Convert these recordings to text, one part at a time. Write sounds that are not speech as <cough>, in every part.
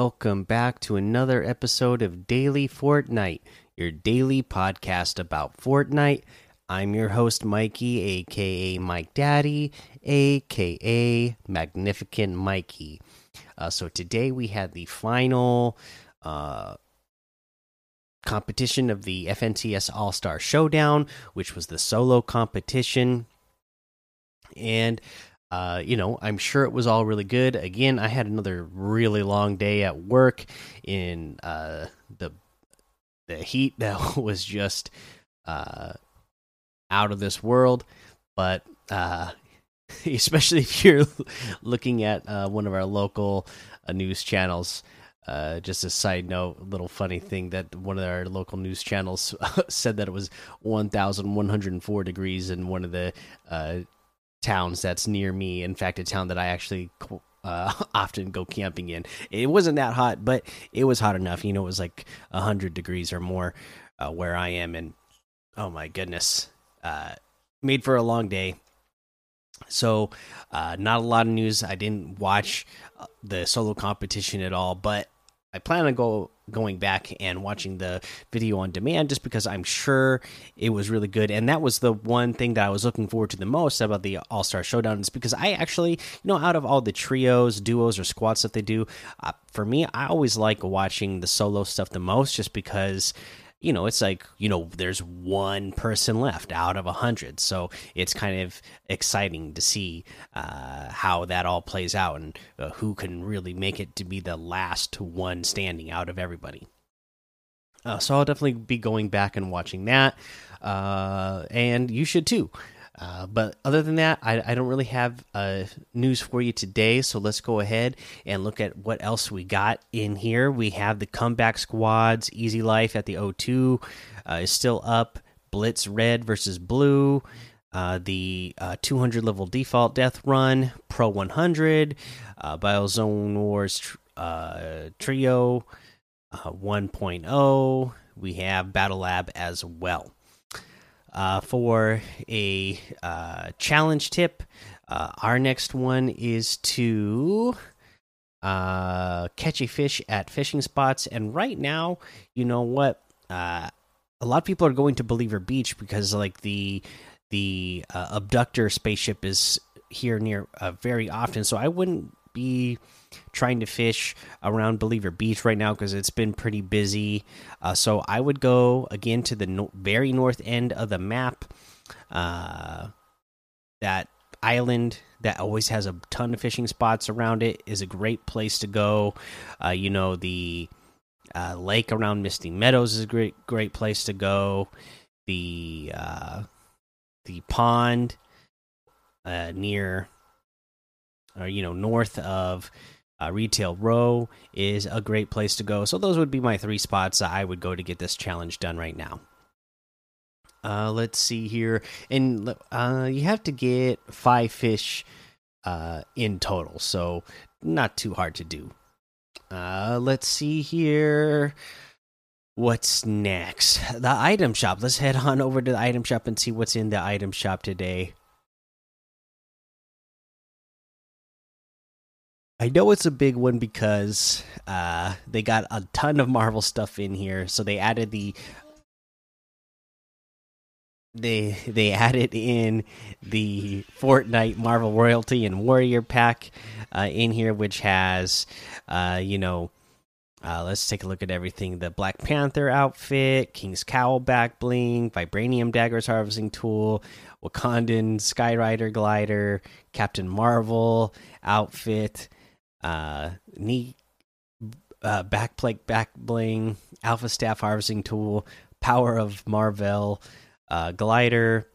Welcome back to another episode of Daily Fortnite, your daily podcast about Fortnite. I'm your host, Mikey, aka Mike Daddy, aka Magnificent Mikey. Uh, so today we had the final uh, competition of the FNCS All Star Showdown, which was the solo competition. And uh, you know, I'm sure it was all really good. Again, I had another really long day at work in uh, the the heat <laughs> that was just uh, out of this world. But uh, <laughs> especially if you're <laughs> looking at uh, one of our local news channels. Uh, just a side note, little funny thing that one of our local news channels said that it was 1,104 degrees in one of the uh, towns that's near me. In fact, a town that I actually uh, <laughs> often go camping in. It wasn't that hot, but it was hot enough. You know, it was like 100 degrees or more uh, where I am. And oh my goodness, uh, made for a long day. So, uh, not a lot of news. I didn't watch uh, the solo competition at all, but I plan on go going back and watching the video on demand just because I'm sure it was really good. And that was the one thing that I was looking forward to the most about the All Star Showdown is because I actually, you know, out of all the trios, duos, or squads that they do, uh, for me, I always like watching the solo stuff the most just because you know, it's like, you know, there's one person left out of a hundred. So it's kind of exciting to see uh, how that all plays out and uh, who can really make it to be the last one standing out of everybody. Uh, so I'll definitely be going back and watching that. Uh, and you should too. Uh, but other than that, I, I, don't really have uh, news for you today. So let's go ahead and look at what else we got in here. We have the comeback squads. Easy Life at the O2 uh, is still up. Blitz Red versus Blue. Uh, the uh, 200 level default death run. Pro 100. Biozone Wars Trio 1.0. We have Battle Lab as well uh, for a uh, challenge tip. Uh, our next one is to uh, catch a fish at fishing spots. And right now, you know what? Uh, a lot of people are going to Believer Beach because, like the the uh, abductor spaceship is here near very often. So I wouldn't be trying to fish around Believer Beach right now because it's been pretty busy. Uh, so I would go again to the no very north end of the map. Uh, that island that always has a ton of fishing spots around it is a great place to go. Uh, you know the uh, lake around Misty Meadows is a great great place to go. The uh, the pond uh, near or you know north of uh, Retail Row is a great place to go. So those would be my three spots that I would go to get this challenge done right now. Uh, let's see here, and uh, you have to get five fish uh, in total, so not too hard to do. Uh, let's see here. What's next? The item shop. Let's head on over to the item shop and see what's in the item shop today. I know it's a big one because uh, they got a ton of Marvel stuff in here. So they added the they they added in the Fortnite Marvel Royalty and Warrior pack uh, in here, which has uh, you know. Uh, let's take a look at everything: the Black Panther outfit, King's Cowl back bling, Vibranium daggers harvesting tool, Wakandan Skyrider glider, Captain Marvel outfit, uh, knee uh, backplate back bling, alpha staff harvesting tool, power of Marvel, uh, glider,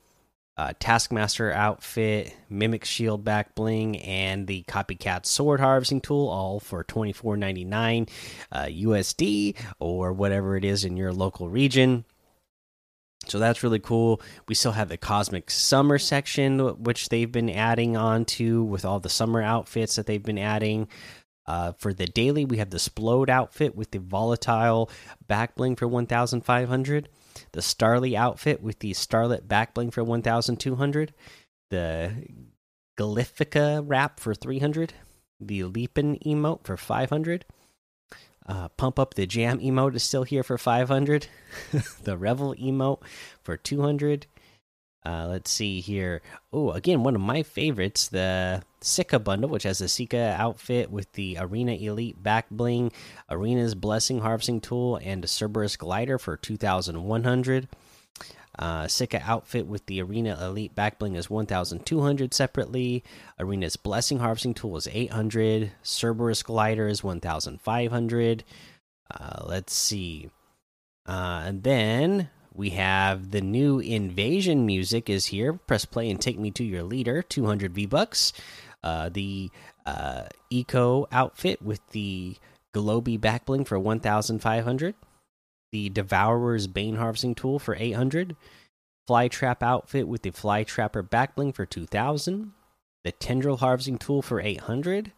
uh, taskmaster outfit, mimic shield back bling, and the copycat sword harvesting tool, all for twenty four ninety nine uh, USD or whatever it is in your local region. So that's really cool. We still have the Cosmic Summer section, which they've been adding on to with all the summer outfits that they've been adding. Uh, for the daily, we have the Splode outfit with the volatile back bling for 1,500. The Starly outfit with the Starlit back bling for 1,200. The Glyphica wrap for 300. The Leapin emote for 500 Uh, pump up the jam emote is still here for 500. <laughs> the revel emote for 200. Uh, let's see here. Oh, again, one of my favorites, the Sika bundle, which has the Sika outfit with the Arena Elite back bling, Arena's Blessing harvesting tool, and a Cerberus glider for 2,100. Uh, Sika outfit with the Arena Elite back bling is 1,200 separately. Arena's Blessing harvesting tool is 800. Cerberus glider is 1,500. Uh, let's see. Uh, and then we have the new invasion music is here. Press play and take me to your leader. 200 V bucks. Uh, the uh, eco outfit with the Globy backbling for 1,500. The Devourer's Bane harvesting tool for 800. Fly Trap outfit with the Fly Trapper backbling for 2,000. The Tendril harvesting tool for 800.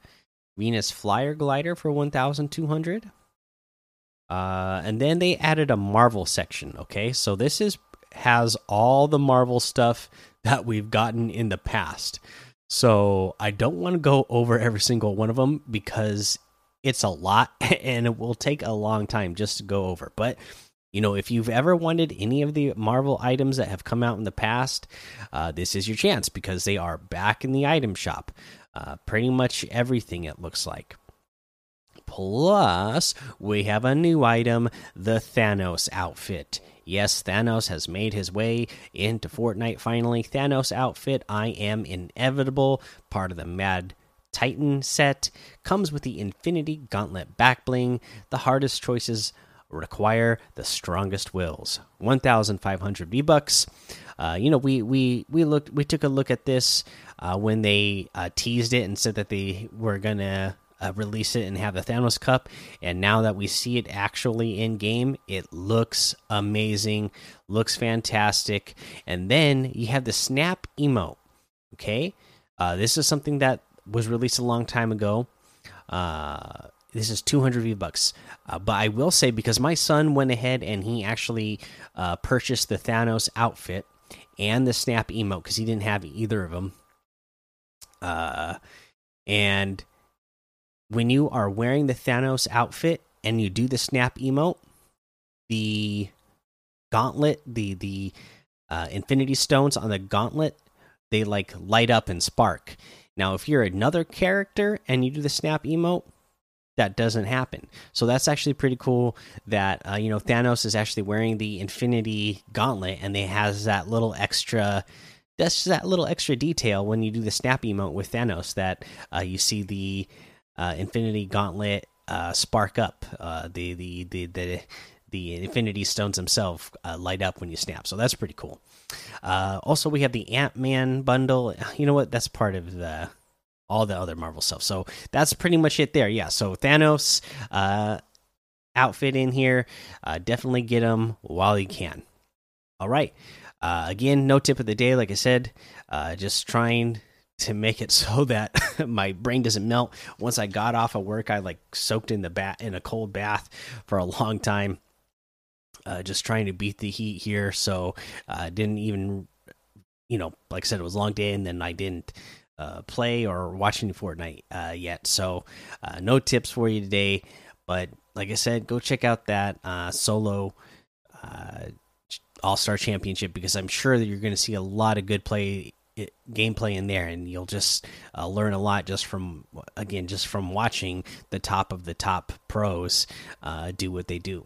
Venus Flyer glider for 1,200. Uh, and then they added a Marvel section. Okay, so this is has all the Marvel stuff <laughs> that we've gotten in the past. So I don't want to go over every single one of them because it's a lot <laughs> and it will take a long time just to go over. But you know, if you've ever wanted any of the Marvel items that have come out in the past, uh, this is your chance because they are back in the item shop. Uh, pretty much everything it looks like. Plus, we have a new item the Thanos outfit. Yes, Thanos has made his way into Fortnite finally. Thanos outfit, I am inevitable, part of the Mad Titan set, comes with the Infinity Gauntlet back bling. The hardest choices require the strongest wills. 1,500 V bucks. Uh, you know, we we we looked, we took a look at this uh, when they uh, teased it and said that they were gonna uh, release it and have the Thanos Cup. And now that we see it actually in game, it looks amazing, looks fantastic. And then you have the Snap emote. Okay, uh, this is something that was released a long time ago. Uh, this is 200 V bucks. Uh, but I will say because my son went ahead and he actually uh, purchased the Thanos outfit and the Snap emote because he didn't have either of them. Uh, and when you are wearing the Thanos outfit and you do the snap emote, the gauntlet, the the uh, Infinity Stones on the gauntlet, they like light up and spark. Now, if you're another character and you do the snap emote, that doesn't happen. So that's actually pretty cool. That uh, you know Thanos is actually wearing the Infinity Gauntlet, and they has that little extra. That's that little extra detail when you do the snap emote with Thanos that uh, you see the uh, Infinity Gauntlet uh, spark up. Uh, the, the the the the Infinity Stones themselves uh, light up when you snap. So that's pretty cool. Uh, also, we have the Ant Man bundle. <sighs> You know what? That's part of the all the other Marvel stuff. So that's pretty much it there. Yeah. So Thanos uh, outfit in here. Uh, definitely get them while you can. All right. Uh, again, no tip of the day. Like I said, uh, just trying to make it <laughs> so that <laughs> my brain doesn't melt. Once I got off of work, I like soaked in the bat in a cold bath for a long time, uh, just trying to beat the heat here. So I uh, didn't even, you know, like I said, it was a long day, and then I didn't uh, play or watch any Fortnite uh, yet. So uh, no tips for you today, but like I said, go check out that solo. All Star Championship because I'm sure that you're going to see a lot of good play it, gameplay in there, and you'll just uh, learn a lot just from again just from watching the top of the top pros uh, do what they do.